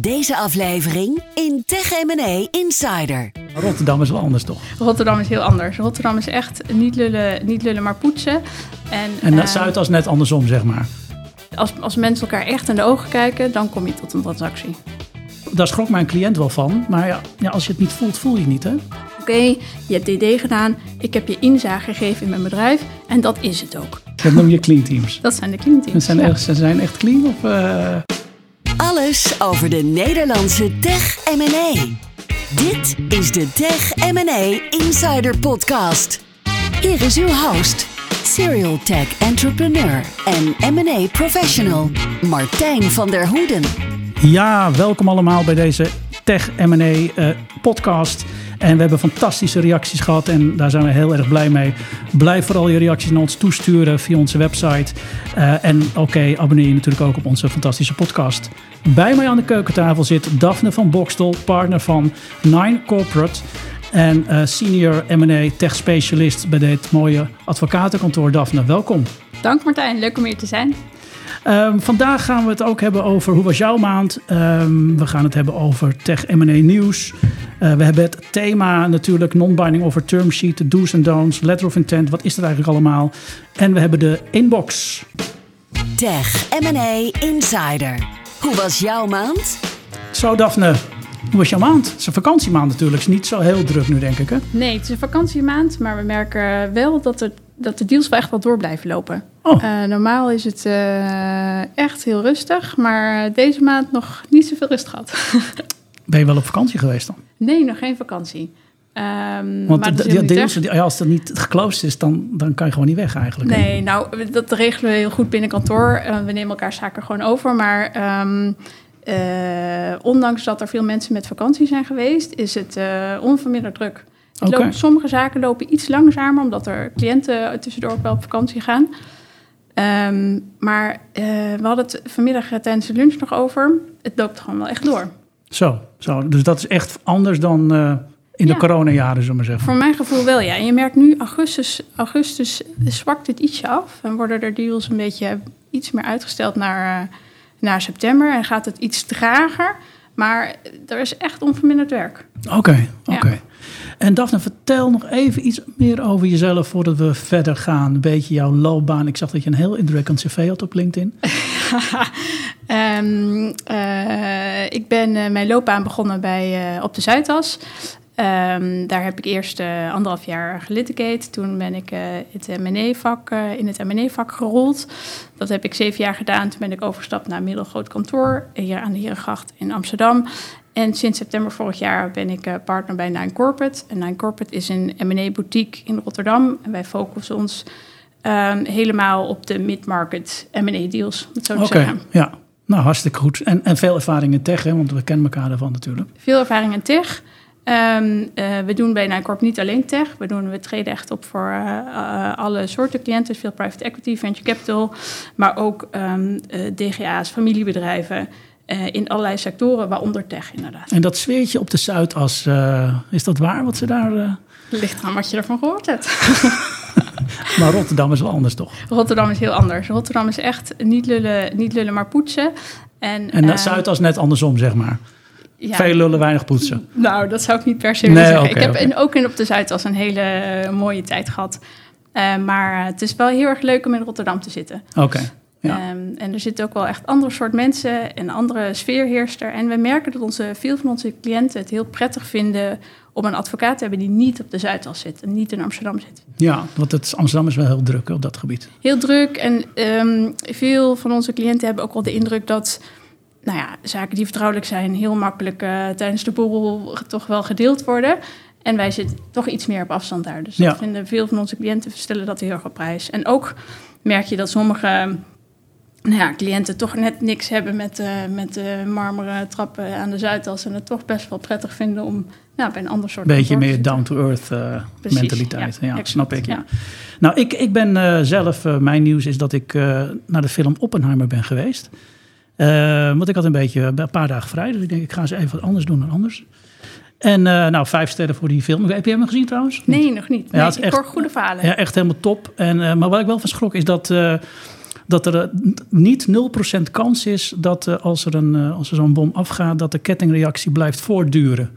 Deze aflevering in Tech M&A Insider. Rotterdam is wel anders toch? Rotterdam is heel anders. Rotterdam is echt niet lullen, niet lullen maar poetsen. En, En eh, Zuid als net andersom, zeg maar. als, als mensen elkaar echt in de ogen kijken, dan kom je tot een transactie. Daar schrok mijn cliënt wel van. Maar ja, ja, als je het niet voelt, voel je het niet, hè? Oké, je hebt DD gedaan, ik heb je inzage gegeven in mijn bedrijf en dat is het ook. Dat noem je clean teams. Dat zijn de clean teams. Ze zijn, Ja. echt, ze zijn echt clean of... eh, Alles over de Nederlandse Tech M&A. Dit is de Tech M&A Insider Podcast. Hier is uw host, serial tech entrepreneur en M&A professional, Martijn van der Hoeden. Ja, welkom allemaal bij deze Tech M&A eh, podcast. En we hebben fantastische reacties gehad en daar zijn we heel erg blij mee. Blijf vooral je reacties naar ons toesturen via onze website. Eh, en oké, abonneer je natuurlijk ook op onze fantastische podcast. Bij mij aan de keukentafel zit Daphne van Bokstel, partner van Nine Corporate. En eh, senior M&A tech specialist bij dit mooie advocatenkantoor. Daphne, welkom. Dank Martijn, leuk om hier te zijn. Ehm, vandaag gaan we het ook hebben over hoe was jouw maand. Ehm, we gaan het hebben over tech M&A nieuws. Eh, we hebben het thema natuurlijk non-binding over term sheet, de do's en don'ts, letter of intent. Wat is er eigenlijk allemaal? En we hebben de inbox. Tech M&A Insider. Hoe was jouw maand? Zo Daphne, hoe was jouw maand? Het is een vakantiemaand natuurlijk. Het is niet zo heel druk nu denk ik hè? Nee, het is een vakantiemaand, maar we merken wel dat, er, dat de deals wel echt wel door blijven lopen. Oh, Eh, normaal is het eh, echt heel rustig, maar deze maand nog niet zoveel rust gehad. ben je wel op vakantie geweest dan? nee, nog geen vakantie. Ehm, Want maar dat de, is helemaal de niet deals, erg. die- ja, als het niet geclosed is, dan, dan kan je gewoon niet weg eigenlijk. Nee, nou, dat regelen we heel goed binnen kantoor. Eh, we nemen elkaar zaken gewoon over. Maar ehm, eh, ondanks dat er veel mensen met vakantie zijn geweest, is het eh, onverminderd druk. Het loopt- sommige zaken lopen iets langzamer, omdat er cliënten tussendoor ook wel op vakantie gaan. Ehm, maar eh, we hadden het vanmiddag tijdens de lunch nog over. Het loopt gewoon wel echt door. Zo, zo, dus dat is echt anders dan eh, in de Ja. coronajaren, zullen we maar zeggen. Voor mijn gevoel wel, ja. En je merkt nu, augustus, augustus zwakt het ietsje af. En worden er deals een beetje iets meer uitgesteld naar, eh, naar september. En gaat het iets trager. Maar er is echt onverminderd werk. Oké, oké. Ja. En Daphne, vertel nog even iets meer over jezelf voordat we verder gaan. Een beetje jouw loopbaan. Ik zag dat je een heel indrukwekkend cv had op LinkedIn. Ehm, eh, ik ben eh, mijn loopbaan begonnen bij, eh, op de Zuidas. Ehm, daar heb ik eerst eh, anderhalf jaar gelitigeerd. Toen ben ik eh, het eh, in het M&A-vak gerold. Dat heb ik zeven jaar gedaan. Toen ben ik overgestapt naar een middelgroot kantoor hier aan de Herengracht in Amsterdam. En sinds september vorig jaar ben ik partner bij Nine Corporate. En Nine Corporate is een M&A-boutique in Rotterdam. En wij focussen ons ehm, helemaal op de mid-market Oké, zeggen. ja. Nou, hartstikke goed. En, en veel ervaring in tech, hè, want we kennen elkaar ervan natuurlijk. Veel ervaring in tech. Ehm, eh, we doen bij Ninecorp niet alleen tech. We, doen, we treden echt op voor eh, eh, alle soorten cliënten. Veel private equity, venture capital. Maar ook ehm, eh, DGA's, familiebedrijven. in allerlei sectoren, waaronder tech inderdaad. En dat sfeertje op de Zuidas, is dat waar wat ze daar... Ligt aan wat je ervan gehoord hebt. maar Rotterdam is wel anders toch? Rotterdam is heel anders. Rotterdam is echt niet lullen, niet lullen maar poetsen. En, En Zuidas net andersom, zeg maar. Ja, Veel lullen, weinig poetsen. Nou, dat zou ik niet per se Nee, willen zeggen. ik heb in, ook in op de Zuidas een hele eh, mooie tijd gehad. Eh, maar het is wel heel erg leuk om in Rotterdam te zitten. Oké, ja. Ehm, en er zitten ook wel echt andere soort mensen en andere sfeerheerster. En we merken dat onze, veel van onze cliënten het heel prettig vinden om een advocaat te hebben die niet op de Zuidas zit en niet in Amsterdam zit. ja, want het, Amsterdam is wel heel druk op dat gebied. Heel druk en ehm, veel van onze cliënten hebben ook wel de indruk dat nou ja, zaken die vertrouwelijk zijn heel makkelijk eh, tijdens de borrel toch wel gedeeld worden. En wij zitten toch iets meer op afstand daar. Dus Ja. dat vinden veel van onze cliënten stellen dat heel erg op prijs. En ook merk je dat sommige nou ja, cliënten toch net niks hebben met, eh, met de marmeren trappen aan de Zuidas. En het toch best wel prettig vinden om nou, bij een ander soort Beetje meer down-to-earth eh, mentaliteit. Ja, snap ik. Ja. Nou, ik, ik ben eh, zelf, eh, mijn nieuws is dat ik eh, naar de film Oppenheimer ben geweest. Eh, want ik had een beetje een paar dagen vrij, dus ik denk ik ga eens even wat anders doen dan anders. En eh, nou, vijf sterren voor die film. Heb je hem gezien trouwens? Nee, nog niet. Ja, Nee, het is ik echt- hoor goede verhalen. Ja, echt helemaal top. En, eh, maar wat ik wel van schrok is dat, eh, dat er eh, niet 0% kans is dat eh, als er, een, eh, als er zo'n bom afgaat, dat de kettingreactie blijft voortduren.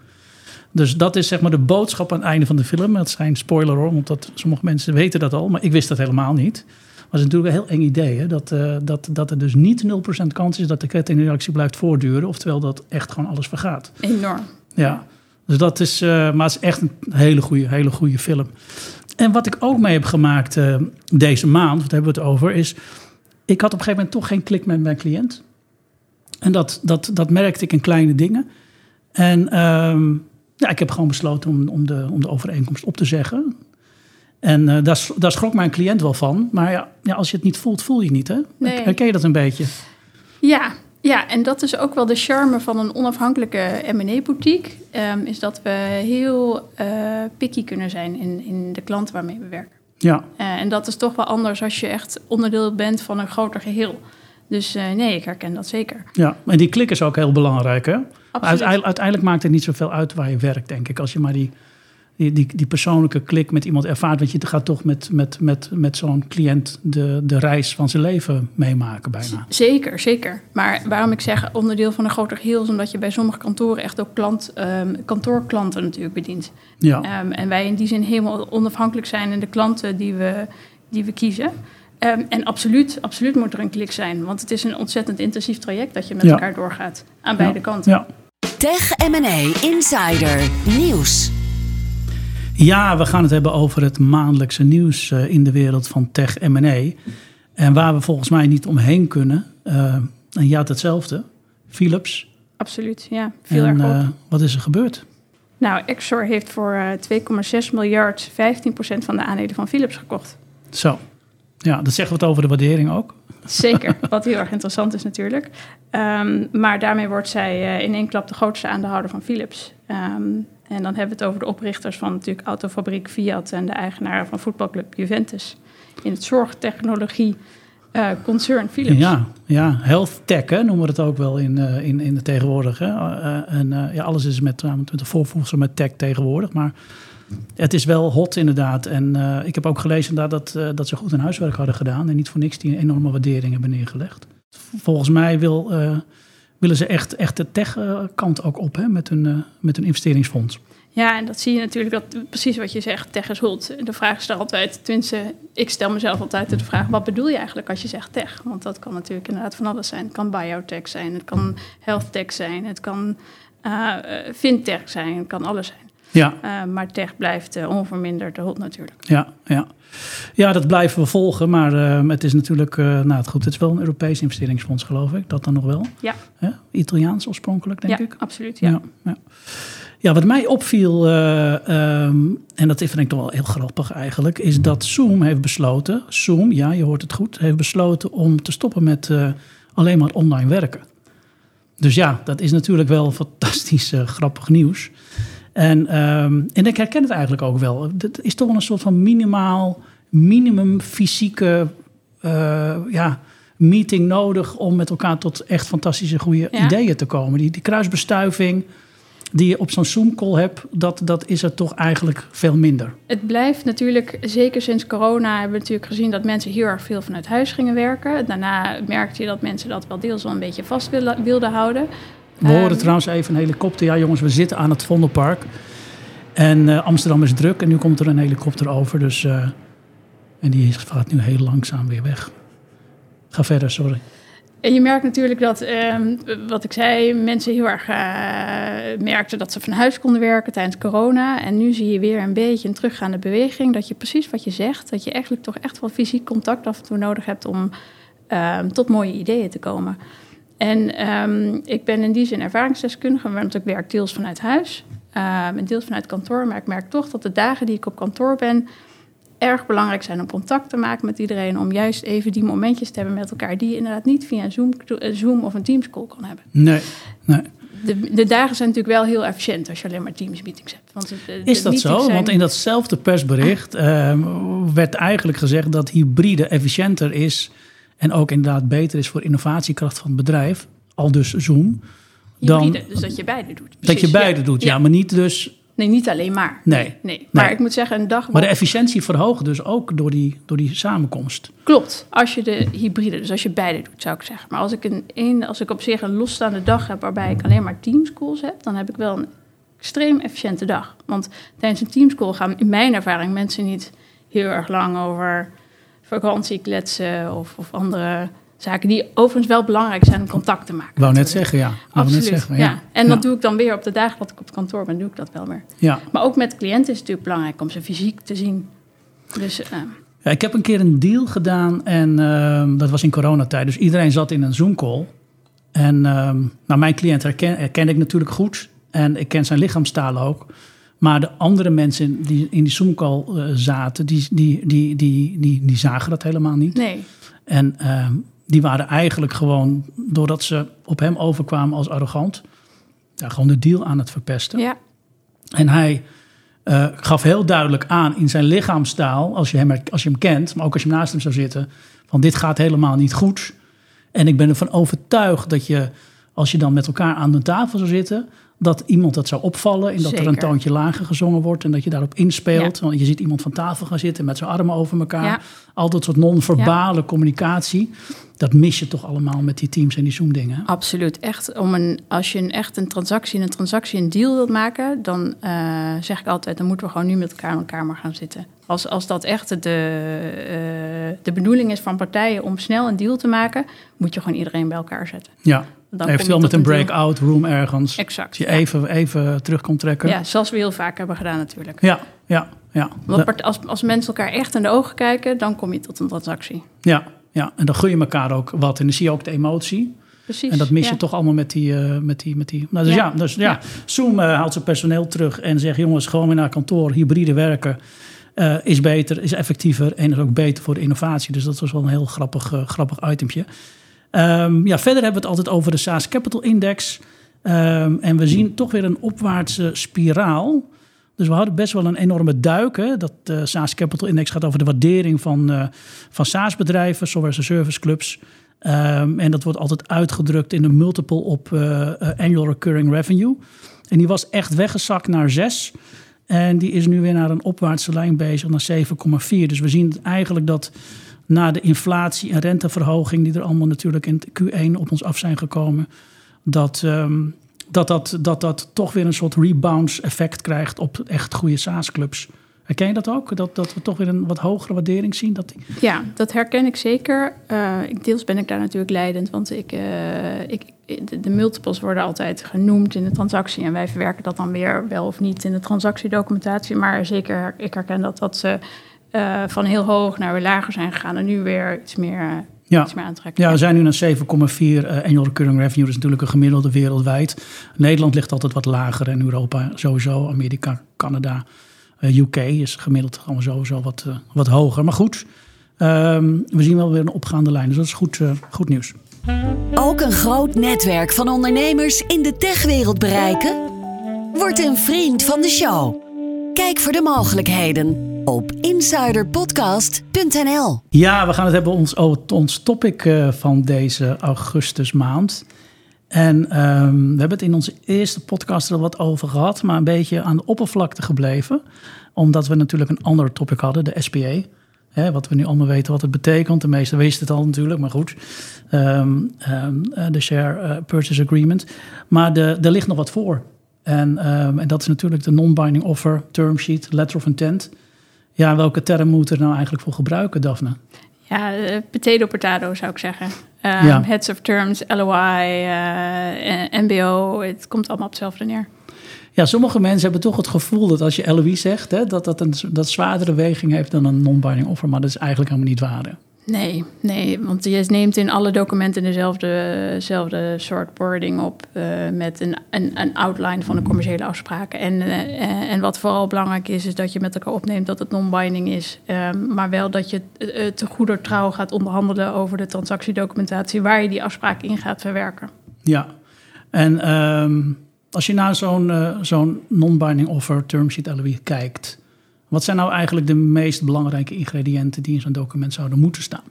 Dus dat is zeg maar de boodschap aan het einde van de film. Dat geen spoiler hoor, want dat, sommige mensen weten dat al, maar ik wist dat helemaal niet. Is natuurlijk een heel eng idee, hè? Dat, eh, dat, dat er dus niet 0% kans is dat de kettingreactie blijft voortduren, oftewel dat echt gewoon alles vergaat. Enorm. Ja, dus dat is, eh, maar het is echt een hele goede, hele goede film. En wat ik ook mee heb gemaakt eh, deze maand, wat hebben we het over, is ik had op een gegeven moment toch geen klik met mijn cliënt. En dat, dat, dat merkte ik in kleine dingen. En ehm, ja, ik heb gewoon besloten om, om, de, om de overeenkomst op te zeggen. En eh, daar, schrok mijn cliënt wel van. Maar ja, ja, als je het niet voelt, voel je het niet, hè? Nee. Herken je dat een beetje? Ja, ja, en dat is ook wel de charme van een onafhankelijke M&A-boutique. ehm, is dat we heel eh, picky kunnen zijn in, in de klanten waarmee we werken. Ja, Eh, en dat is toch wel anders als je echt onderdeel bent van een groter geheel. Dus nee, ik herken dat zeker. ja. En die klik is ook heel belangrijk, hè? Uiteindelijk, uiteindelijk maakt het niet zoveel uit waar je werkt, denk ik. Als je maar die, die, die, die persoonlijke klik met iemand ervaart. Want je gaat toch met, met, met, met zo'n cliënt de, de reis van zijn leven meemaken bijna. Zeker, zeker. Maar waarom ik zeg onderdeel van een groter geheel... is omdat je bij sommige kantoren echt ook klant, ehm, kantoorklanten natuurlijk bedient. Ja, Ehm, en wij in die zin helemaal onafhankelijk zijn in de klanten die we, die we kiezen. Ehm, en absoluut, absoluut moet er een klik zijn. Want het is een ontzettend intensief traject dat je met Ja. elkaar doorgaat. Aan beide kanten. ja. Tech M&A Insider Nieuws. Ja, we gaan het hebben over het maandelijkse nieuws eh, in de wereld van tech M&A. En waar we volgens mij niet omheen kunnen. eh, en ja, hetzelfde. Philips. Absoluut, ja. Veel en erg op. eh, wat is er gebeurd? Nou, Exor heeft voor eh, 2,6 miljard 15% van de aandelen van Philips gekocht. Zo. Ja, dat zeggen we het over de waardering ook. Zeker, wat heel erg interessant is natuurlijk. Ehm, maar daarmee wordt zij in één klap de grootste aandeelhouder van Philips. Ehm, en dan hebben we het over de oprichters van natuurlijk autofabriek Fiat en de eigenaar van voetbalclub Juventus. In het zorgtechnologie eh, concern Philips. Ja, ja, health tech noemen we het ook wel in, eh, in, in de tegenwoordig. Hè. Eh, en ja, alles is met, uh, met de voorvoegsel met tech tegenwoordig. Maar het is wel hot inderdaad. En ik heb ook gelezen dat, eh, dat ze goed hun huiswerk hadden gedaan. En niet voor niks die enorme waardering hebben neergelegd. Volgens mij wil, willen ze echt, echt de tech-kant ook op hè, met, hun, eh, met hun investeringsfonds. Ja, en dat zie je natuurlijk, dat, precies wat je zegt, tech is hot. De vraag is er altijd, tenminste, ik stel mezelf altijd de vraag... wat bedoel je eigenlijk als je zegt tech? Want dat kan natuurlijk inderdaad van alles zijn. Het kan biotech zijn, het kan health tech zijn... het kan uh, fintech zijn, het kan alles zijn. Ja. Uh, maar tech blijft uh, onverminderd hot natuurlijk. Ja, ja. ja, dat blijven we volgen. Maar uh, het is natuurlijk, nou het goed, het is wel een Europees investeringsfonds geloof ik. Dat dan nog wel. Ja. Italiaans oorspronkelijk denk ja, ik. Absoluut, ja. ja, ja. Ja, wat mij opviel, um, en dat vind ik toch wel heel grappig eigenlijk, is dat Zoom heeft besloten, Zoom, ja, je hoort het goed, heeft besloten om te stoppen met alleen maar online werken. Dus ja, dat is natuurlijk wel fantastisch grappig nieuws. En, um, en ik herken het eigenlijk ook wel. Het is toch wel een soort van minimaal, minimum fysieke uh, ja, meeting nodig om met elkaar tot echt fantastische goede ja. ideeën te komen. Die, die kruisbestuiving die je op zo'n Zoom-call hebt, dat, dat is er toch eigenlijk veel minder. Het blijft natuurlijk, zeker sinds corona hebben we natuurlijk gezien dat mensen heel erg veel vanuit huis gingen werken. Daarna merkte je dat mensen dat wel deels wel een beetje vast wilden, wilden houden. We horen um, trouwens even een helikopter. Ja jongens, we zitten aan het Vondelpark. En uh, Amsterdam is druk en nu komt er een helikopter over. Dus, uh, en die gaat nu heel langzaam weer weg. Ga verder, sorry. En je merkt natuurlijk dat, um, wat ik zei, mensen heel erg uh, merkten dat ze van huis konden werken tijdens corona. En nu zie je weer een beetje een teruggaande beweging. Dat je precies wat je zegt, dat je eigenlijk toch echt wel fysiek contact af en toe nodig hebt om um, tot mooie ideeën te komen. En um, ik ben in die zin ervaringsdeskundige, want ik werk deels vanuit huis en deels vanuit kantoor. Maar ik merk toch dat de dagen die ik op kantoor ben, erg belangrijk zijn om contact te maken met iedereen. Om juist even die momentjes te hebben met elkaar die je inderdaad niet via een Zoom, Zoom of een Teams call kan hebben. Nee, nee. De, de, dagen zijn natuurlijk wel heel efficiënt als je alleen maar Teams meetings hebt. Want de, de Is dat zo? Zijn... Want in datzelfde persbericht uh, werd eigenlijk gezegd dat hybride efficiënter is. En ook inderdaad beter is voor innovatiekracht van het bedrijf. Al dus Zoom. Hybride, dan, dus dat je beide doet. Precies, dat je beide ja. doet, ja. ja. Maar niet dus Nee, niet alleen maar. Nee. nee. Maar Nee. ik moet zeggen, een dag... Maar de efficiëntie verhoogt dus ook door die, door die samenkomst. Klopt, als je de hybride, dus als je beide doet, zou ik zeggen. Maar als ik, een, een, als ik op zich een losstaande dag heb waarbij ik alleen maar teamschools heb, dan heb ik wel een extreem efficiënte dag. Want tijdens een teamschool gaan in mijn ervaring mensen niet heel erg lang over vakantie kletsen of, of andere zaken die overigens wel belangrijk zijn om contact te maken. Wou net zeggen, ja. Absoluut, net zeggen, ja. ja. En ja. dat doe ik dan weer op de dagen dat ik op het kantoor ben, doe ik dat wel weer. Ja. Maar ook met cliënten is het natuurlijk belangrijk om ze fysiek te zien. Dus eh, Ja, ik heb een keer een deal gedaan en ehm, dat was in coronatijd. Dus iedereen zat in een Zoom-call. En ehm, nou, mijn cliënt herken, ik natuurlijk goed. En ik ken zijn lichaamstaal ook. Maar de andere mensen die in die Zoom-call eh, zaten, die, die, die, die, die, die zagen dat helemaal niet. nee, En ehm, die waren eigenlijk gewoon, doordat ze op hem overkwamen als arrogant, ja, gewoon de deal aan het verpesten. ja, En hij eh, gaf heel duidelijk aan in zijn lichaamstaal, als je, hem, als je hem kent, maar ook als je naast hem zou zitten, van dit gaat helemaal niet goed. En ik ben ervan overtuigd dat je, als je dan met elkaar aan de tafel zou zitten, dat iemand dat zou opvallen en dat er een toontje lager gezongen wordt en dat je daarop inspeelt. Want je ziet iemand van tafel gaan zitten met zijn armen over elkaar. Ja. Al dat soort non-verbale communicatie. Dat mis je toch allemaal met die teams en die Zoom-dingen. Absoluut. Echt om een, als je een, echt een transactie, een transactie, een deal wilt maken, dan eh, zeg ik altijd, dan moeten we gewoon nu met elkaar in elkaar maar gaan zitten. Als, als dat echt de, eh, de bedoeling is van partijen om snel een deal te maken, moet je gewoon iedereen bij elkaar zetten. Ja, Dan eventueel je met een breakout room ergens. Exact. Dat je ja. even, even terug komt trekken. Ja, zoals we heel vaak hebben gedaan natuurlijk. Ja, ja, ja. Want als, als mensen elkaar echt in de ogen kijken, dan kom je tot een transactie. Ja, ja, en dan gun je elkaar ook wat. En dan zie je ook de emotie. Precies. En dat mis ja. je toch allemaal met die... eh, met die, met die nou, dus ja, Ja. dus, ja. Zoom eh, haalt zijn personeel terug en zegt... jongens, gewoon weer naar kantoor, hybride werken... eh, is beter, is effectiever en is ook beter voor de innovatie. Dus dat was wel een heel grappig, grappig itempje. Ehm, ja, verder hebben we het altijd over de SaaS Capital Index. Ehm, en we zien toch weer een opwaartse spiraal. Dus we hadden best wel een enorme duik. Dat de SaaS Capital Index gaat over de waardering van, eh van SaaS-bedrijven, software as a service clubs. Ehm, en dat wordt altijd uitgedrukt in een multiple op eh, annual recurring revenue. En die was echt weggezakt naar 6. En die is nu weer naar een opwaartse lijn bezig, naar 7,4. Dus we zien eigenlijk dat na de inflatie en renteverhoging, die er allemaal natuurlijk in Q1 op ons af zijn gekomen, dat, ehm, dat, dat, dat dat toch weer een soort rebounds effect krijgt op echt goede SaaS-clubs. Herken je dat ook? Dat, dat we toch weer een wat hogere waardering zien? Dat. Ja, dat herken ik zeker. Eh, deels ben ik daar natuurlijk leidend, want ik, eh, ik, de, de multiples worden altijd genoemd in de transactie. En wij verwerken dat dan weer wel of niet in de transactiedocumentatie. Maar zeker, ik herken dat, dat ze eh, van heel hoog naar weer lager zijn gegaan en nu weer iets meer, eh, Ja. iets meer aantrekken. Ja, we zijn nu naar 7,4 eh, annual recurring revenue. Dat is natuurlijk een gemiddelde wereldwijd. Nederland ligt altijd wat lager en Europa sowieso. Amerika, Canada, eh, UK is gemiddeld gewoon sowieso wat, wat hoger. Maar goed, ehm, we zien wel weer een opgaande lijn. Dus dat is goed, eh, goed nieuws. Ook een groot netwerk van ondernemers in de techwereld bereiken? Word een vriend van de show. Kijk voor de mogelijkheden op insiderpodcast.nl. Ja, we gaan het hebben ons, over ons topic eh, van deze augustusmaand. En ehm, we hebben het in onze eerste podcast er wat over gehad, maar een beetje aan de oppervlakte gebleven. Omdat we natuurlijk een ander topic hadden, de SPA. Hè, wat we nu allemaal weten wat het betekent. De meesten wisten het al natuurlijk, maar goed. Ehm, ehm, eh, de Share eh, Purchase Agreement. Maar de, er ligt nog wat voor. En, en dat is natuurlijk de non-binding offer, term sheet, letter of intent. Ja, welke term moeten we er nou eigenlijk voor gebruiken, Daphne? Ja, eh, potato potato zou ik zeggen. Ja. Heads of terms, LOI, eh, eh, MBO, het komt allemaal op hetzelfde neer. Ja, sommige mensen hebben toch het gevoel dat als je LOI zegt, hè, dat dat een dat zwaardere weging heeft dan een non-binding offer. Maar dat is eigenlijk helemaal niet waar. Nee, nee, want je neemt in alle documenten dezelfde, soort wording op eh, met een, een, een outline van de commerciële afspraken. En, eh, en wat vooral belangrijk is, is dat je met elkaar opneemt dat het non-binding is, ehm, maar wel dat je te goeder trouw gaat onderhandelen over de transactiedocumentatie waar je die afspraak in gaat verwerken. Ja, en ehm, als je naar zo'n eh, zo'n non-binding offer, term sheet kijkt, wat zijn nou eigenlijk de meest belangrijke ingrediënten die in zo'n document zouden moeten staan?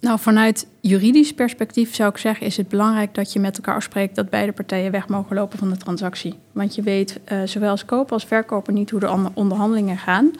Nou, vanuit juridisch perspectief zou ik zeggen, is het belangrijk dat je met elkaar afspreekt dat beide partijen weg mogen lopen van de transactie. Want je weet uh, zowel als koper als verkoper niet hoe de onderhandelingen gaan.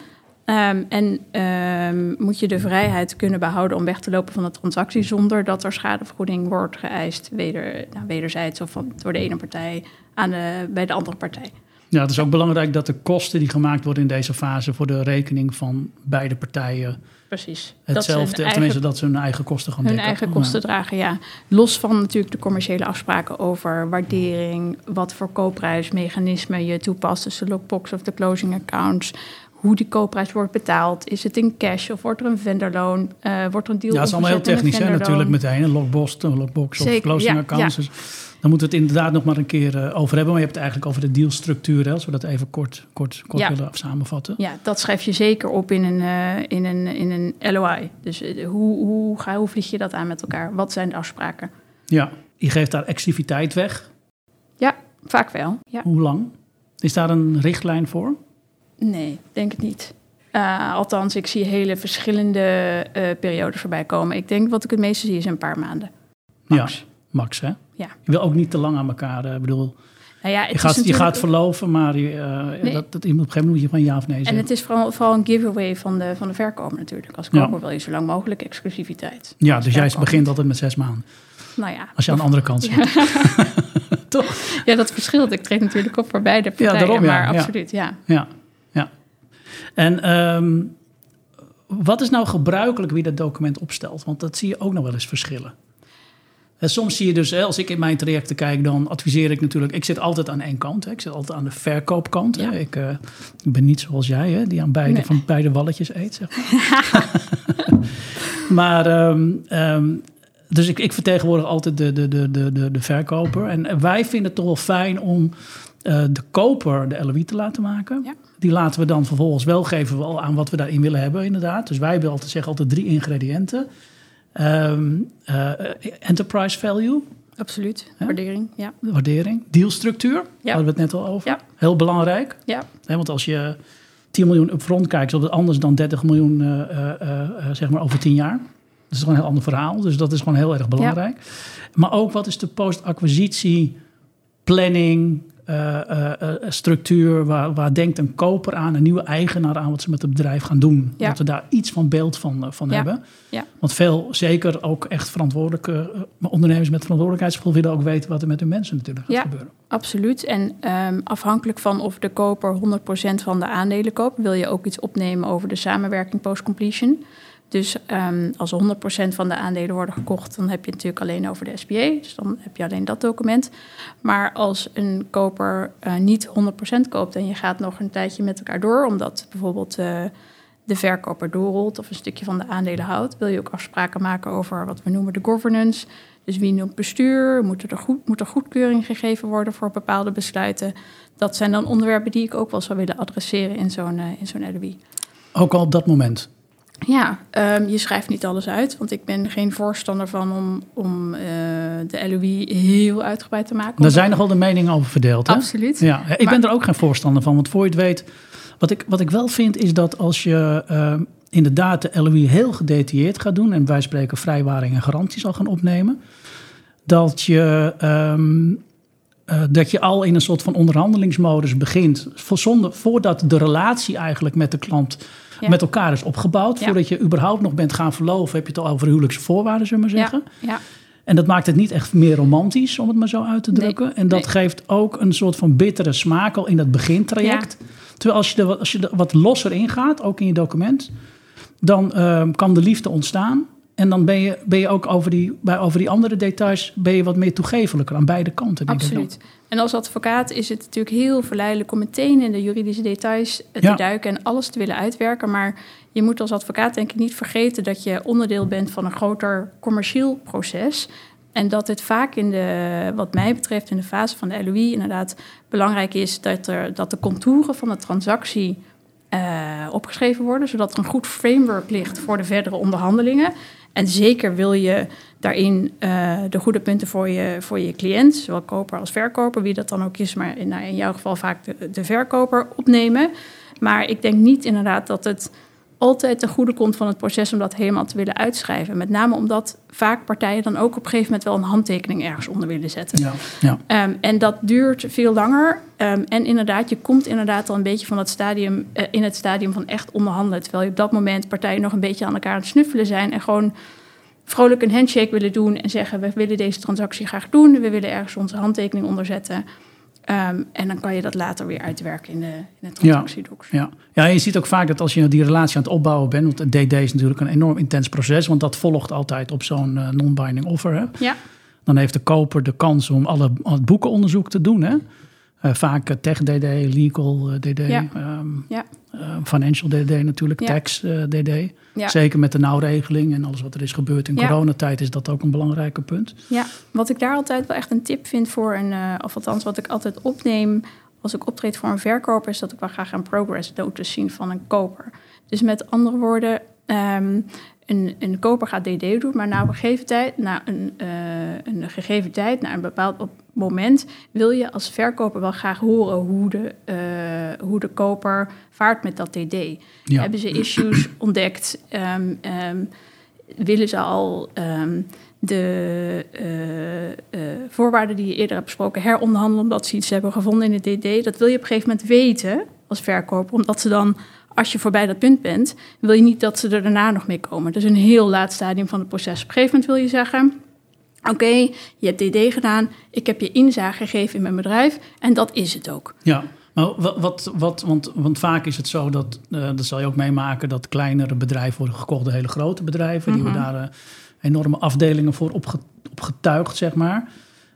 Um, en um, moet je de vrijheid kunnen behouden om weg te lopen van de transactie zonder dat er schadevergoeding wordt geëist, weder, nou, wederzijds of van, door de ene partij aan de, bij de andere partij. Ja, het is ook belangrijk dat de kosten die gemaakt worden in deze fase voor de rekening van beide partijen Precies. Hetzelfde, dat tenminste dat ze hun eigen kosten gaan hun dekken. Hun eigen kosten dragen, ja. Los van natuurlijk de commerciële afspraken over waardering, wat voor koopprijsmechanismen je toepast, dus de lockbox of de closing accounts, hoe die koopprijs wordt betaald. Is het in cash of wordt er een vendorloon? Uh, wordt er een deal Ja, dat is allemaal heel technisch hè, natuurlijk meteen. Een lockbox, een lockbox of closing accounts. Dus dan moeten we het inderdaad nog maar een keer uh, over hebben. Maar je hebt het eigenlijk over de dealstructuur, hè, als we dat even kort, kort, kort willen samenvatten. Ja, dat schrijf je zeker op in een, uh, in een, in een LOI. Dus hoe, hoe, ga, hoe vlieg je dat aan met elkaar? Wat zijn de afspraken? Ja, je geeft daar exclusiviteit weg. Ja, vaak wel. Ja. Hoe lang? Is daar een richtlijn voor? Nee, denk het niet. Uh, althans, ik zie hele verschillende uh, periodes voorbij komen. Ik denk wat ik het meeste zie is een paar maanden. Max. Ja, max hè? Ja. Je wil ook niet te lang aan elkaar. Ik bedoel, nou ja, je, gaat, natuurlijk... je gaat verloven, maar je, uh, nee. dat, dat, op een gegeven moment moet je van ja of nee zeggen. En het is vooral, vooral een giveaway van de, van de verkoper natuurlijk. Als koper ja. wil je zo lang mogelijk exclusiviteit. Ja, dus jij begint altijd met zes maanden. Nou ja. Als je aan de andere kant zit. Toch? Ja, dat verschilt. Ik treed natuurlijk op voor beide partijen. Ja, daarom, ja. Maar absoluut, ja. ja. ja. En um, wat is nou gebruikelijk wie dat document opstelt? Want dat zie je ook nog wel eens verschillen. En soms zie je dus, als ik in mijn trajecten kijk, dan adviseer ik natuurlijk. Ik zit altijd aan één kant. Hè. Ik zit altijd aan de verkoopkant. Ja. Ik, uh, ben niet zoals jij, hè, die aan beide, nee. van beide walletjes eet. Zeg maar, maar um, um, dus ik, ik vertegenwoordig altijd de, de, de, de, de verkoper. En wij vinden het toch wel fijn om uh, de koper de LOI te laten maken. Ja. Die laten we dan vervolgens wel geven aan wat we daarin willen hebben, inderdaad. Dus wij hebben altijd zeggen altijd drie ingrediënten. Um, uh, enterprise value. Absoluut. Waardering, ja. Waardering. Dealstructuur, ja. hadden we het net al over. Ja. Heel belangrijk. Ja. He, want als je 10 miljoen upfront kijkt, is dat anders dan 30 miljoen uh, uh, zeg maar over 10 jaar. Dat is gewoon een heel ander verhaal. Dus dat is gewoon heel erg belangrijk. Ja. Maar ook wat is de post-acquisitie planning, uh, uh, structuur, waar, waar denkt een koper aan, een nieuwe eigenaar aan wat ze met het bedrijf gaan doen. Ja. Dat we daar iets van beeld van, van ja. hebben. Ja. Want veel, zeker ook echt verantwoordelijke ondernemers met verantwoordelijkheidsgevoel willen ook weten wat er met hun mensen natuurlijk gaat ja, gebeuren. Absoluut. En um, afhankelijk van of de koper 100% van de aandelen koopt, wil je ook iets opnemen over de samenwerking post-completion. Dus um, als 100% van de aandelen worden gekocht, dan heb je natuurlijk alleen over de SPA. Dus dan heb je alleen dat document. Maar als een koper uh, niet 100% koopt en je gaat nog een tijdje met elkaar door, omdat bijvoorbeeld uh, de verkoper doorrolt of een stukje van de aandelen houdt, wil je ook afspraken maken over wat we noemen de governance. Dus wie noemt bestuur? Moet er, goed, moet er goedkeuring gegeven worden voor bepaalde besluiten? Dat zijn dan onderwerpen die ik ook wel zou willen adresseren in zo'n uh, in zo'n LOI. Ook al op dat moment? Ja, um, je schrijft niet alles uit, want ik ben geen voorstander van om, om uh, de LOI heel uitgebreid te maken. Daar zijn nogal de meningen over verdeeld. Hè? Absoluut. Ja, ik maar, ben er ook geen voorstander van, want voor je het weet, wat ik, wat ik wel vind is dat als je uh, inderdaad de LOI heel gedetailleerd gaat doen en wij spreken vrijwaring en garantie zal gaan opnemen, dat je. Um, uh, dat je al in een soort van onderhandelingsmodus begint, voor zonder, voordat de relatie eigenlijk met de klant ja. met elkaar is opgebouwd. Ja. Voordat je überhaupt nog bent gaan verloven, heb je het al over huwelijkse voorwaarden, zullen we maar zeggen. Ja. Ja. En dat maakt het niet echt meer romantisch, om het maar zo uit te drukken. Nee. En dat Nee. geeft ook een soort van bittere smaak al in dat begintraject. Terwijl als je, er, wat- als je er wat losser ingaat, ook in je document, dan ehm, kan de liefde ontstaan. En dan ben je, ben je ook over die, bij, over die andere details ben je wat meer toegevelijker aan beide kanten. Denk ik. Absoluut. En als advocaat is het natuurlijk heel verleidelijk om meteen in de juridische details eh, te Ja. duiken en alles te willen uitwerken. Maar je moet als advocaat denk ik niet vergeten dat je onderdeel bent van een groter commercieel proces. En dat het vaak in de, wat mij betreft, in de fase van de LOI inderdaad belangrijk is dat, er, dat de contouren van de transactie eh, opgeschreven worden, zodat er een goed framework ligt voor de verdere onderhandelingen. En zeker wil je daarin eh, de goede punten voor je, voor je cliënt, zowel koper als verkoper, wie dat dan ook is, maar in, nou, in jouw geval vaak de, de verkoper opnemen. Maar ik denk niet inderdaad dat het altijd ten goede komt van het proces om dat helemaal te willen uitschrijven. Met name omdat vaak partijen dan ook op een gegeven moment wel een handtekening ergens onder willen zetten. Ja, ja. Ehm, en dat duurt veel langer. Ehm, en inderdaad, je komt inderdaad al een beetje van dat stadium eh, in het stadium van echt onderhandelen. Terwijl je op dat moment partijen nog een beetje aan elkaar aan het snuffelen zijn en gewoon vrolijk een handshake willen doen en zeggen: we willen deze transactie graag doen, we willen ergens onze handtekening onder Ehm, en dan kan je dat later weer uitwerken in de, in de transactiedocs. Ja. ja, je ziet ook vaak dat als je die relatie aan het opbouwen bent, want DD is natuurlijk een enorm intens proces, want dat volgt altijd op zo'n uh, non-binding offer. Hè? Ja. Dan heeft de koper de kans om alle, al het boekenonderzoek te doen. Hè? Uh, vaak uh, tech DD, legal DD, Ja. um, Ja. financial DD natuurlijk, Ja. tax DD. Zeker met de nauwregeling en alles wat er is gebeurd in coronatijd is dat ook een belangrijk punt. Ja, wat ik daar altijd wel echt een tip vind voor een, eh, of althans wat ik altijd opneem als ik optreed voor een verkoper, is dat ik wel graag een progress notice zien van een koper. Dus met andere woorden, ehm, een, een koper gaat DD doen, maar na een gegeven tijd, na een, eh, een gegeven tijd, na een bepaald moment, wil je als verkoper wel graag horen hoe de, eh, hoe de koper vaart met dat DD. Ja. Hebben ze issues ontdekt? Ehm, willen ze al ehm, de eh, voorwaarden die je eerder hebt besproken heronderhandelen omdat ze iets hebben gevonden in het DD? Dat wil je op een gegeven moment weten als verkoper, omdat ze dan, als je voorbij dat punt bent, wil je niet dat ze er daarna nog mee komen. Dus een heel laat stadium van het proces. Op een gegeven moment wil je zeggen. Oké, je hebt DD gedaan, ik heb je inzage gegeven in mijn bedrijf en dat is het ook. Ja, maar wat, wat, wat want, want vaak is het zo dat, eh, dat zal je ook meemaken, dat kleinere bedrijven worden gekocht door hele grote bedrijven. Die Mhm. hebben daar eh, enorme afdelingen voor opge, opgetuigd, zeg maar.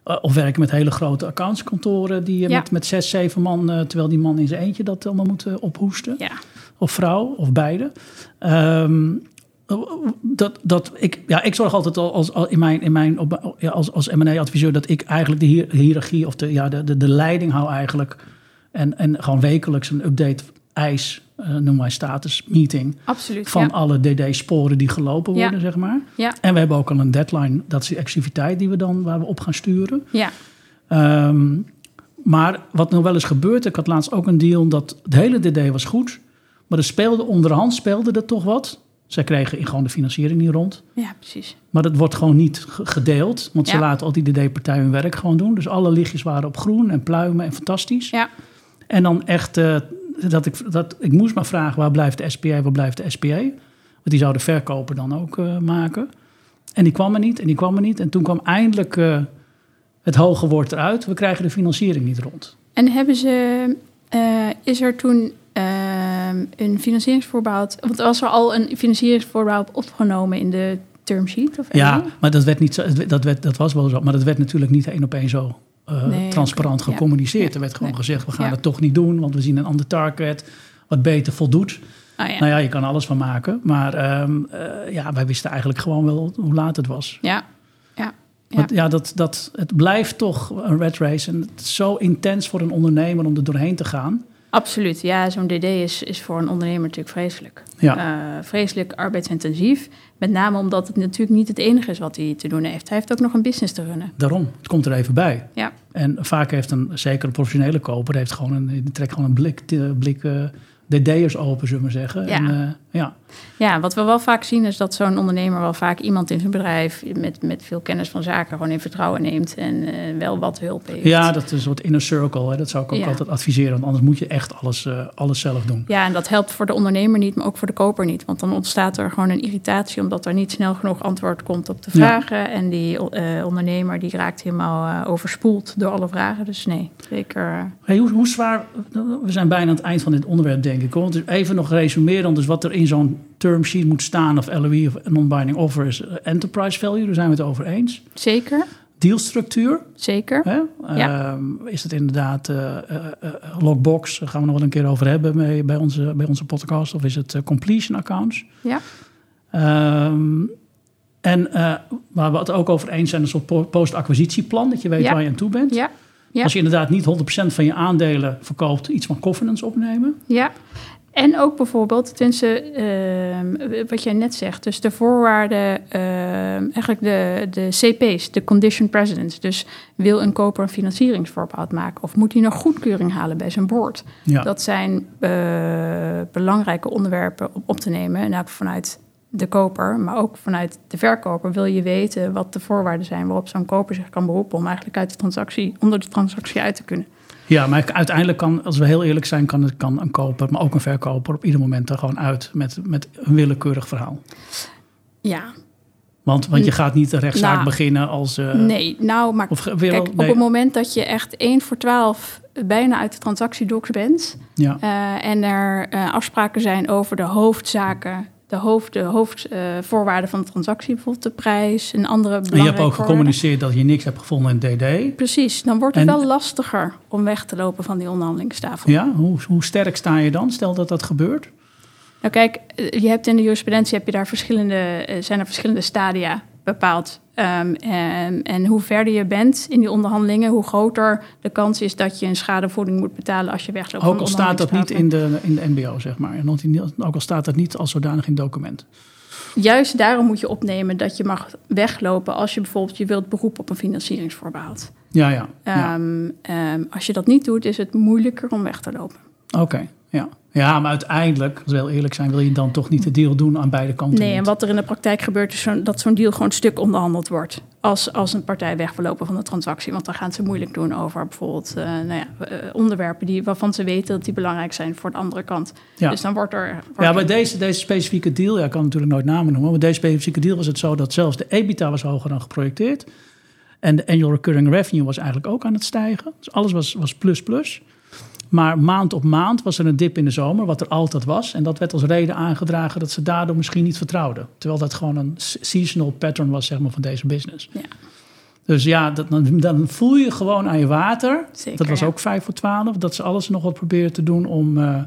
Eh, of werken met hele grote accountskantoren die Ja. met, met zes, zeven man, terwijl die man in zijn eentje dat allemaal moet ophoesten. Ja, Of vrouw, of beide. Ehm, dat, dat ik, ja, ik zorg altijd al als, al in mijn, in mijn, op, ja, als, als M&A-adviseur dat ik eigenlijk de hiërarchie of de, ja, de, de, de leiding hou eigenlijk. En, en gewoon wekelijks een update eis, eh noem wij status meeting, absoluut. van ja. alle DD-sporen die gelopen Ja. worden, zeg maar. Ja, En we hebben ook al een deadline, dat is de activiteit die we dan, waar we op gaan sturen. ja, Ehm, maar wat nog wel eens gebeurt, ik had laatst ook een deal dat het hele DD was goed, maar er speelde onderhand speelde er toch wat. Zij kregen gewoon de financiering niet rond. ja, precies. Maar dat wordt gewoon niet ge- gedeeld, want ze laten al die DD-partijen hun werk gewoon doen. Dus alle lichtjes waren op groen en pluimen en fantastisch. Ja, En dan echt, eh, dat ik, dat, ik moest maar vragen, waar blijft de SPA, waar blijft de SPA? Want die zou de verkoper dan ook eh, maken. En die kwam er niet, en die kwam er niet. En toen kwam eindelijk eh, het hoge woord eruit. We krijgen de financiering niet rond. En hebben ze, is er toen een financieringsvoorbehoud, want was er al een financieringsvoorbehoud opgenomen in de term sheet? Of Ja, maar dat, werd niet zo, dat, werd, dat was wel zo. Maar dat werd natuurlijk niet één op één zo eh, Nee, transparant gecommuniceerd. Ja, Er werd gewoon nee. gezegd, we gaan Ja. het toch niet doen, want we zien een ander target wat beter voldoet. Ah, ja. Nou ja, je kan alles van maken. Maar ehm, eh, ja, wij wisten eigenlijk gewoon wel hoe laat het was. ja, ja, ja. Want ja, dat, dat, het blijft toch een red race. En het is zo intens voor een ondernemer om er doorheen te gaan. Absoluut. Ja, zo'n DD is, is voor een ondernemer natuurlijk vreselijk. Ja, Eh, vreselijk arbeidsintensief. Met name omdat het natuurlijk niet het enige is wat hij te doen heeft. Hij heeft ook nog een business te runnen. daarom. Het komt er even bij. Ja, En vaak heeft een, zeker een professionele koper, heeft gewoon een, trekt gewoon een blik, eh, blik eh, DD'ers open, zullen we maar zeggen. Ja. En, eh, ja. ja wat we wel vaak zien is dat zo'n ondernemer wel vaak iemand in zijn bedrijf met, met veel kennis van zaken gewoon in vertrouwen neemt en eh, wel wat hulp heeft. ja, dat is een soort inner circle. Hè. Dat zou ik ook Ja. altijd adviseren. Want anders moet je echt alles, eh, alles zelf doen. Ja, en dat helpt voor de ondernemer niet, maar ook voor de koper niet. Want dan ontstaat er gewoon een irritatie omdat er niet snel genoeg antwoord komt op de Ja. vragen. En die ondernemer die raakt helemaal overspoeld door alle vragen. Dus nee, zeker. Hey, hoe, hoe zwaar, we zijn bijna aan het eind van dit onderwerp, denk ik. hoor. Dus even nog resumeren, dus wat er in zo'n term sheet moet staan, of LOE of non-binding offer, is eh, enterprise value, daar zijn we het over eens. zeker, Dealstructuur, zeker. hè? Ja. Ehm, is het inderdaad eh, eh, eh, logbox, daar gaan we nog wel een keer over hebben bij, bij, onze, bij onze podcast, of is het completion accounts? Ja, Ehm, en waar we het ook over eens zijn, een soort po- post-acquisitieplan, dat je weet Ja. waar je aan toe bent. ja, ja. Als je inderdaad niet 100% van je aandelen verkoopt, iets van covenants opnemen. ja. En ook bijvoorbeeld, tenminste, ehm, wat jij net zegt, dus de voorwaarden, ehm, eigenlijk de, de CP's, de condition precedents. Dus wil een koper een financieringsvoorbehoud maken of moet hij nog goedkeuring halen bij zijn boord? Ja. Dat zijn eh, belangrijke onderwerpen om op te nemen, nou, vanuit de koper, maar ook vanuit de verkoper wil je weten wat de voorwaarden zijn waarop zo'n koper zich kan beroepen om eigenlijk uit de transactie, onder de transactie uit te kunnen. Ja, maar uiteindelijk kan, als we heel eerlijk zijn, kan, het, kan een koper, maar ook een verkoper op ieder moment er gewoon uit met, met een willekeurig verhaal. Ja, Want, want je gaat niet de rechtszaak Nou, beginnen als. eh, nee, nou, maar Of kijk, op het moment dat je echt 1 voor 12 bijna uit de transactiedocs bent Ja. eh, en er eh, afspraken zijn over de hoofdzaken, de hoofd, de hoofdvoorwaarden van de transactie, bijvoorbeeld de prijs en andere En je hebt belangrijke ook gecommuniceerd dat je niks hebt gevonden in DD. Precies, dan wordt het En- wel lastiger om weg te lopen van die onderhandelingstafel. Ja, hoe, hoe sterk sta je dan? Stel dat dat gebeurt. Nou kijk, eh, je hebt in de jurisprudentie heb je daar verschillende, eh, zijn er verschillende stadia bepaald. Ehm, en, en hoe verder je bent in die onderhandelingen, hoe groter de kans is dat je een schadevergoeding moet betalen als je wegloopt. Ook al staat dat niet in de, in de NBO, zeg maar. En ook al staat dat niet als zodanig in het document. Juist daarom moet je opnemen dat je mag weglopen als je bijvoorbeeld je wilt beroepen op een financieringsvoorbehoud. Ja, ja. ja. Ehm, ehm, als je dat niet doet, is het moeilijker om weg te lopen. Oké, ja. Ja, maar uiteindelijk, als we heel eerlijk zijn, wil je dan toch niet de deal doen aan beide kanten. Nee, en wat er in de praktijk gebeurt, is dat zo'n deal gewoon stuk onderhandeld wordt. Als, als een partij weg wil lopen van de transactie. Want dan gaan ze moeilijk doen over bijvoorbeeld eh, nou ja, eh, onderwerpen die, waarvan ze weten dat die belangrijk zijn voor de andere kant. Ja. Dus dan wordt er. wordt Ja, er- bij deze, deze specifieke deal, ja, ik kan natuurlijk nooit namen noemen, maar bij deze specifieke deal was het zo dat zelfs de EBITDA was hoger dan geprojecteerd. En de annual recurring revenue was eigenlijk ook aan het stijgen. Dus alles was, was plus plus. Maar maand op maand was er een dip in de zomer, wat er altijd was. En dat werd als reden aangedragen dat ze daardoor misschien niet vertrouwden. Terwijl dat gewoon een se- seasonal pattern was zeg maar, van deze business. Ja. Dus ja, dat, dan, dan voel je gewoon aan je water. Zeker, dat was ja. ook 5 voor 12. Dat ze alles nog wat proberen te doen om eh,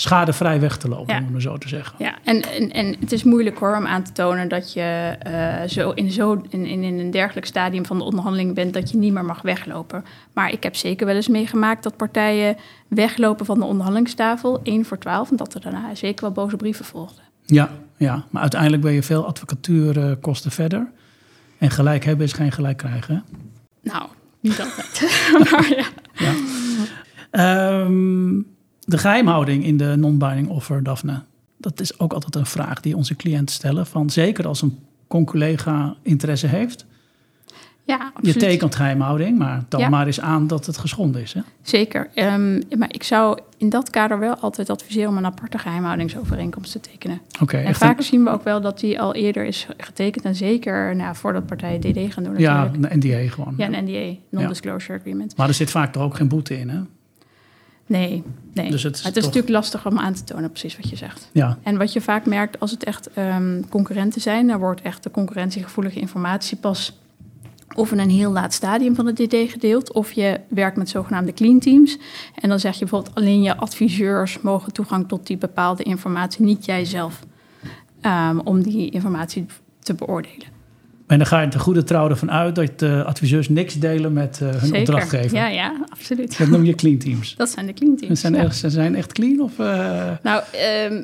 schadevrij weg te lopen, Ja. om het zo te zeggen. Ja, en, en, en het is moeilijk hoor om aan te tonen dat je eh, zo in, zo in, in, in een dergelijk stadium van de onderhandeling bent dat je niet meer mag weglopen. Maar ik heb zeker wel eens meegemaakt dat partijen weglopen van de onderhandelingstafel, 1 voor 12, en dat er daarna zeker wel boze brieven volgden. Ja, ja, maar uiteindelijk ben je veel advocatuurkosten verder. En gelijk hebben is geen gelijk krijgen. hè? Nou, niet altijd. maar ja. Ja. Ehm, de geheimhouding in de non-binding offer, Daphne. Dat is ook altijd een vraag die onze cliënten stellen. Van zeker als een conculega interesse heeft. Ja, Je tekent geheimhouding, maar Ja. maar eens aan dat het geschonden is. Hè? Zeker. Ehm, maar ik zou in dat kader wel altijd adviseren om een aparte geheimhoudingsovereenkomst te tekenen. Oké, En vaak een- zien we ook wel dat die al eerder is getekend. En zeker nou, voordat partijen DD gaan doen ja, natuurlijk. een NDA gewoon. Ja, een NDA, Non-Disclosure Agreement. Maar er zit vaak toch ook geen boete in, hè? Nee, nee. Dus het is Maar het is toch- natuurlijk lastig om aan te tonen, precies wat je zegt. Ja, En wat je vaak merkt als het echt ehm, concurrenten zijn, dan wordt echt de concurrentiegevoelige informatie pas of in een heel laat stadium van het DD gedeeld, of je werkt met zogenaamde clean teams. En dan zeg je bijvoorbeeld alleen je adviseurs mogen toegang tot die bepaalde informatie, niet jijzelf, ehm, om die informatie te beoordelen. En dan ga je de goede trouw ervan uit dat de adviseurs niks delen met eh, hun opdrachtgever. Ja, ja, absoluut. Dat noem je clean teams. Dat zijn de clean Ze teams. zijn, ja. echt, ze zijn echt clean of eh, Nou, ehm,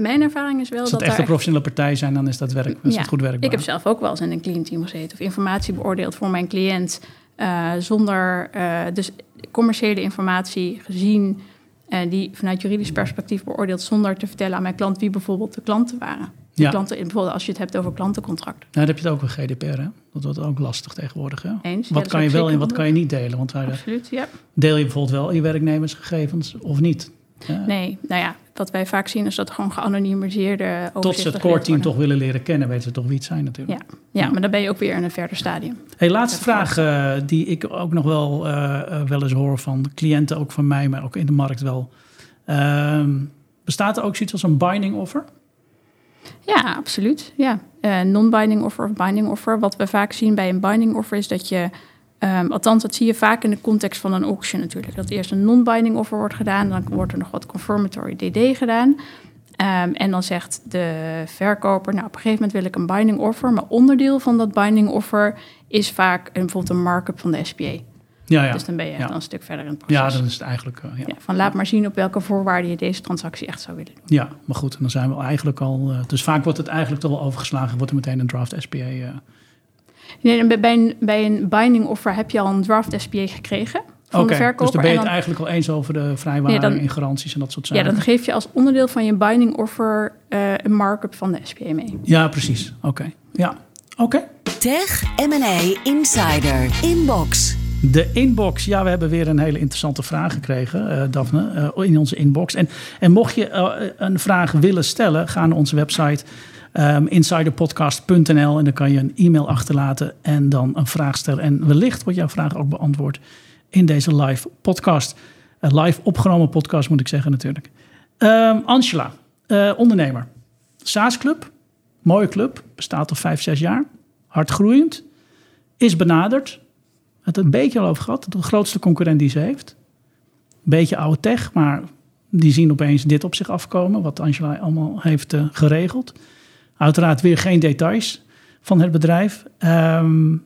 mijn ervaring is wel als dat het echt een professionele partij zijn, dan is dat, werk, is Ja, goed werkbaar. Ik heb zelf ook wel eens in een clean team gezeten of informatie beoordeeld voor mijn cliënt eh, zonder eh, dus commerciële informatie gezien eh, die vanuit juridisch perspectief beoordeeld zonder te vertellen aan mijn klant wie bijvoorbeeld de klanten waren. Ja. klanten, bijvoorbeeld als je het hebt over klantencontracten. Nou, dan heb je het ook een GDPR, hè? Dat wordt ook lastig tegenwoordig, hè? Eens. Wat kan je wel en wat kan je niet delen? Want wij, Absoluut, ja. deel je bijvoorbeeld wel je werknemersgegevens of niet? Ja. Nee, nou ja, wat wij vaak zien is dat gewoon geanonimiseerde overzichten Tot ze het core team toch willen leren kennen, weten ze toch wie het zijn natuurlijk. Ja, ja, maar dan ben je ook weer in een verder stadium. Hey, laatste vraag eh, die ik ook nog wel, eh, eh, wel eens hoor van cliënten, ook van mij, maar ook in de markt wel. Ehm, bestaat er ook zoiets als een binding offer? Ja, absoluut. Ja. Eh, non-binding offer of binding offer. Wat we vaak zien bij een binding offer is dat je... ehm, althans, dat zie je vaak in de context van een auction natuurlijk. Dat eerst een non-binding offer wordt gedaan. Dan wordt er nog wat confirmatory DD gedaan. Ehm, en dan zegt de verkoper... nou, op een gegeven moment wil ik een binding offer... maar onderdeel van dat binding offer is vaak bijvoorbeeld een markup van de SPA. Ja, ja. Dus dan ben je echt Ja. al een stuk verder in het proces. Ja, dan is het eigenlijk... eh, ja. Ja, van laat maar zien op welke voorwaarden je deze transactie echt zou willen doen. Ja, maar goed, en dan zijn we eigenlijk al. eh, dus vaak wordt het eigenlijk toch wel overgeslagen, wordt er meteen een draft SPA. eh. Nee, bij- bij, een, bij een binding offer heb je al een draft SPA gekregen van Oké, de verkoper. dus dan ben je het dan, eigenlijk al eens over de vrijwaring Nee, dan- en garanties en dat soort ja, zaken. dan geef je als onderdeel van je binding offer eh, een markup van de SPA mee. Ja, precies. Oké. Ja. Oké. Tech M&A Insider Inbox. De inbox. Ja, we hebben weer een hele interessante vraag gekregen, eh, Daphne, eh, in onze inbox. En, en mocht je eh, een vraag willen stellen, ga naar onze website ehm, insiderpodcast.nl en dan kan je een e-mail achterlaten en dan een vraag stellen. En wellicht wordt jouw vraag ook beantwoord in deze live podcast. Live opgenomen podcast moet ik zeggen natuurlijk. Ehm, Angela, ondernemer. SaaS Club, mooie club, bestaat al vijf, zes jaar. Hardgroeiend, is benaderd het een beetje al over gehad. De grootste concurrent die ze heeft. Beetje oude tech, maar die zien opeens dit op zich afkomen. Wat Angela allemaal heeft eh, geregeld. Uiteraard weer geen details van het bedrijf. Ehm,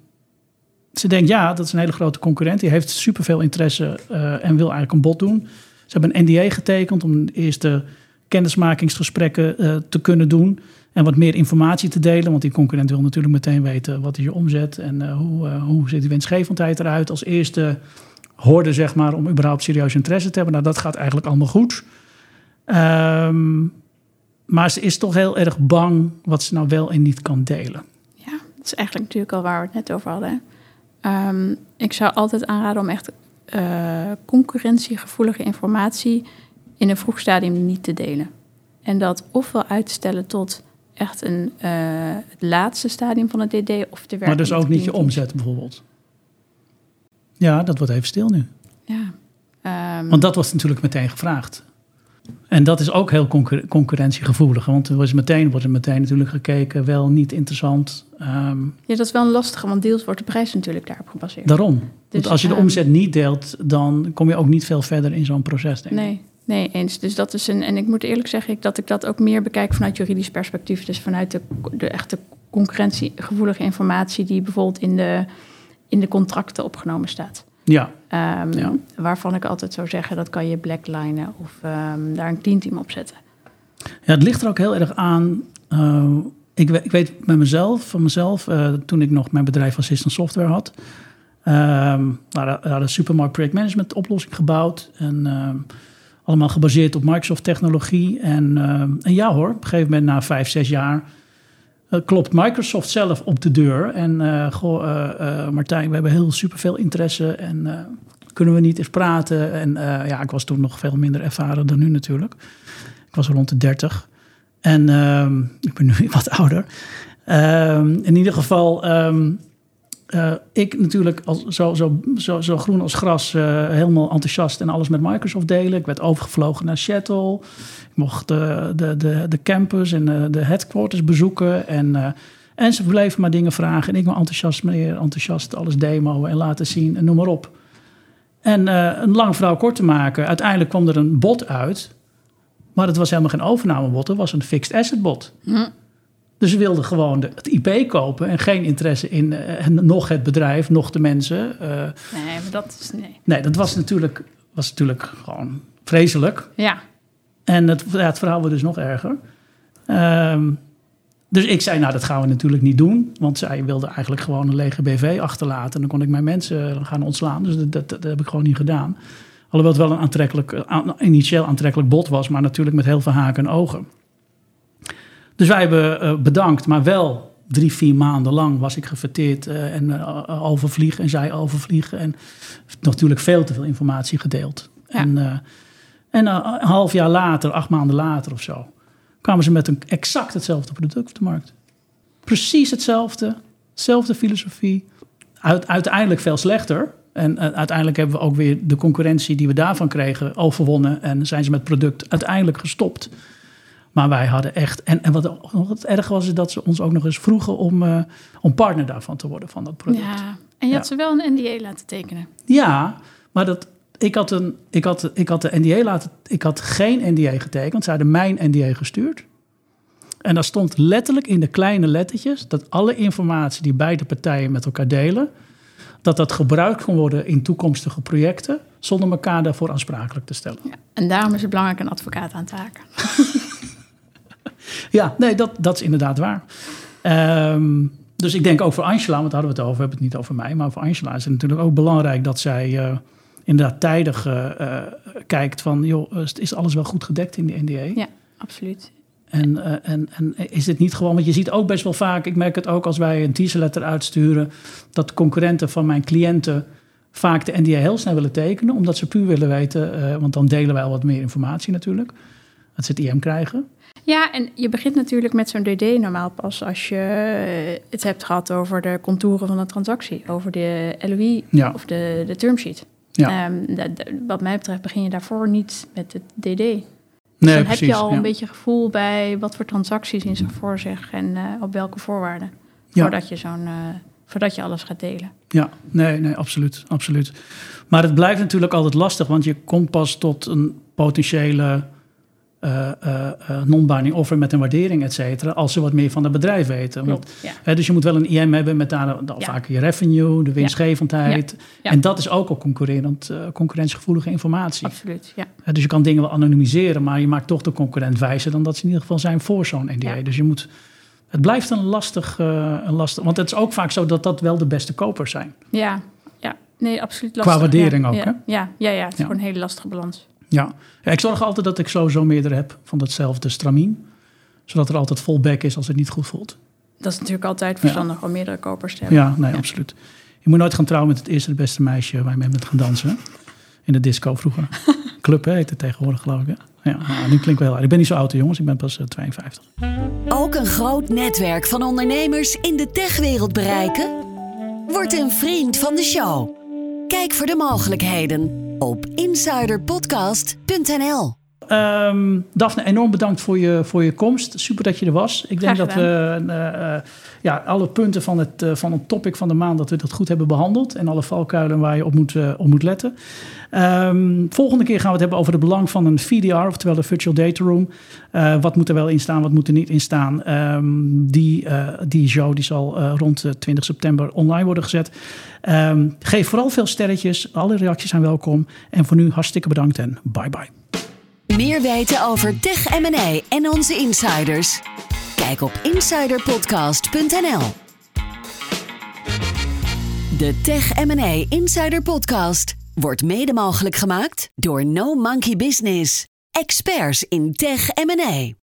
ze denkt, ja, dat is een hele grote concurrent. Die heeft superveel interesse eh, en wil eigenlijk een bod doen. Ze hebben een NDA getekend om eerste kennismakingsgesprekken eh, te kunnen doen. En wat meer informatie te delen. Want die concurrent wil natuurlijk meteen weten wat is je omzet. En eh, hoe, eh, hoe ziet die winstgevendheid eruit. Als eerste hoorde zeg maar om überhaupt serieus interesse te hebben. Nou, dat gaat eigenlijk allemaal goed. Ehm, maar ze is toch heel erg bang wat ze nou wel en niet kan delen. Ja, dat is eigenlijk natuurlijk al waar we het net over hadden. Ehm, ik zou altijd aanraden om echt eh, concurrentiegevoelige informatie in een vroeg stadium niet te delen. En dat ofwel uitstellen tot echt een, eh, het laatste stadium van het DD of de werk. Maar dus ook niet je omzet bijvoorbeeld. Ja, dat wordt even stil nu. Ja. Ehm, Want dat was natuurlijk meteen gevraagd. En dat is ook heel concur- concurrentiegevoelig. Want er was meteen, wordt er meteen natuurlijk gekeken, wel niet interessant. Ehm, ja, dat is wel een lastige, want deels wordt de prijs natuurlijk daarop gebaseerd. daarom. Dus, Want als je de ehm, omzet niet deelt, dan kom je ook niet veel verder in zo'n proces. Denk ik. Nee, nee, eens. Dus dat is een. En ik moet eerlijk zeggen ik, dat ik dat ook meer bekijk vanuit juridisch perspectief. Dus vanuit de, de echte concurrentiegevoelige informatie die bijvoorbeeld in de, in de contracten opgenomen staat. Ja, Ehm, Ja. Waarvan ik altijd zou zeggen dat kan je blacklinen of ehm, daar een clean team op zetten. Ja, het ligt er ook heel erg aan. eh, ik, ik weet met mezelf, van mezelf, eh, toen ik nog mijn bedrijf Assistant Software had. hadden we hadden een supermarkt projectmanagement oplossing gebouwd. En ehm, allemaal gebaseerd op Microsoft technologie. En, ehm, en ja hoor, op een gegeven moment na vijf, zes jaar eh, klopt Microsoft zelf op de deur. En eh, goh, eh, eh, Martijn, we hebben heel superveel interesse en eh, kunnen we niet eens praten? En eh, ja, ik was toen nog veel minder ervaren dan nu natuurlijk. Ik was rond de 30. En ehm, ik ben nu wat ouder. Ehm, in ieder geval, ehm, eh, ik natuurlijk als, zo, zo, zo, zo groen als gras, eh, helemaal enthousiast en alles met Microsoft delen. Ik werd overgevlogen naar Seattle. Ik mocht de, de, de, de campus en de, headquarters bezoeken. En, eh, en ze bleven maar dingen vragen. En ik me enthousiast, meer enthousiast alles demoen en laten zien en noem maar op. En een lang verhaal kort te maken. Uiteindelijk kwam er een bod uit. Maar het was helemaal geen overnamebod. Het was een fixed asset bod. Dus ze wilden gewoon de, het IP kopen. En geen interesse in eh, nog het bedrijf, nog de mensen. Eh, Nee, maar dat is. Nee. nee, dat was natuurlijk, was natuurlijk gewoon vreselijk. Ja, En het, ja, het verhaal wordt dus nog erger. Ehm, dus ik zei, nou, dat gaan we natuurlijk niet doen. Want zij wilde eigenlijk gewoon een lege BV achterlaten. En dan kon ik mijn mensen gaan ontslaan. Dus dat, dat, dat heb ik gewoon niet gedaan. Alhoewel het wel een aantrekkelijk, aan- initieel aantrekkelijk bod was. Maar natuurlijk met heel veel haken en ogen. Dus wij hebben eh, bedankt. Maar wel drie, vier maanden lang was ik gefeteerd. eh, en eh, overvliegen en zij overvliegen. En natuurlijk veel te veel informatie gedeeld. Ja. En, en een half jaar later, acht maanden later of zo, kwamen ze met een exact hetzelfde product op de markt. Precies hetzelfde, dezelfde filosofie. Uit, uiteindelijk veel slechter. En uiteindelijk hebben we ook weer de concurrentie die we daarvan kregen overwonnen. En zijn ze met het product uiteindelijk gestopt. Maar wij hadden echt. En, en wat, wat erg was, is dat ze ons ook nog eens vroegen om, eh, om partner daarvan te worden, van dat product. ja. En je had Ja. ze wel een NDA laten tekenen. Ja, maar dat, ik, had een, ik, had, ik had de NDA laten. Ik had geen NDA getekend. Ze hadden mijn NDA gestuurd. En daar stond letterlijk in de kleine lettertjes dat alle informatie die beide partijen met elkaar delen, dat dat gebruikt kan worden in toekomstige projecten zonder elkaar daarvoor aansprakelijk te stellen. Ja, en daarom is het belangrijk een advocaat aan te haken. ja, nee, dat, dat is inderdaad waar. Ehm, dus ik denk ook voor Angela, want daar hadden we het over, we hebben het niet over mij, maar voor Angela is het natuurlijk ook belangrijk dat zij uh, inderdaad tijdig uh, kijkt van, joh, is alles wel goed gedekt in de NDA? Ja, absoluut. En, en, en is het niet gewoon, want je ziet ook best wel vaak, ik merk het ook als wij een teaser letter uitsturen, dat concurrenten van mijn cliënten vaak de NDA heel snel willen tekenen, omdat ze puur willen weten, want dan delen wij al wat meer informatie natuurlijk, dat ze het IM krijgen. Ja, en je begint natuurlijk met zo'n DD normaal pas als je het hebt gehad over de contouren van de transactie, over de LOI ja. of de, de termsheet. Ja. Um, dat, wat mij betreft begin je daarvoor niet met het DD. Dus nee, dan precies, heb je al ja. een beetje gevoel bij wat voor transacties in zich voor zich en uh, op welke voorwaarden. Ja. Voordat je zo'n uh, voordat je alles gaat delen. Ja, nee, nee, absoluut, absoluut. Maar het blijft natuurlijk altijd lastig, want je komt pas tot een potentiële uh, uh, non-binding offer met een waardering, et cetera, als ze wat meer van het bedrijf weten. Want, Klopt, ja. hè, dus je moet wel een IM hebben met daar Ja. vaak je revenue, de winstgevendheid. Ja. En dat is ook al concurrerend, uh, concurrentiegevoelige informatie. Absoluut, ja. Hè, dus je kan dingen wel anonimiseren, maar je maakt toch de concurrent wijzer dan dat ze in ieder geval zijn voor zo'n NDA. Dus je moet. Het blijft een lastig, een lastig. Want het is ook vaak zo dat dat wel de beste kopers zijn. Ja, ja. Nee, absoluut Qua lastig. waardering ja. ook, ja. hè? Ja, ja, ja. het is gewoon een hele lastige balans. Ja. ja, ik zorg altijd dat ik sowieso meerdere heb van datzelfde stramien. Zodat er altijd fallback is als het niet goed voelt. Dat is natuurlijk altijd verstandig om meerdere kopers te hebben. Ja, nee, absoluut. Je moet nooit gaan trouwen met het eerste de beste meisje waar je mee bent gaan dansen. In de disco vroeger. Club hè, heet het tegenwoordig geloof ik. Hè? Ja, nou, nu klinkt wel heel Ik ben niet zo oud jongens, ik ben pas uh, 52. Ook een groot netwerk van ondernemers in de techwereld bereiken? Word een vriend van de show. Kijk voor de mogelijkheden op insiderpodcast.nl. Um, Daphne, enorm bedankt voor je, voor je komst. Super dat je er was. Ik denk dat we uh, uh, ja, alle punten van het, uh, van het topic van de maand... dat we dat goed hebben behandeld. En alle valkuilen waar je op moet, op moet letten. Um, volgende keer gaan we het hebben over het belang van een VDR... oftewel een Virtual Data Room. wat moet er wel in staan, wat moet er niet in staan. Um, die, die show die zal rond 20 september online worden gezet. Geef vooral veel sterretjes. Alle reacties zijn welkom. En voor nu hartstikke bedankt en bye bye. Meer weten over Tech M&A en onze insiders? Kijk op insiderpodcast.nl. De Tech M&A Insider Podcast wordt mede mogelijk gemaakt door No Monkey Business. Experts in Tech M&A.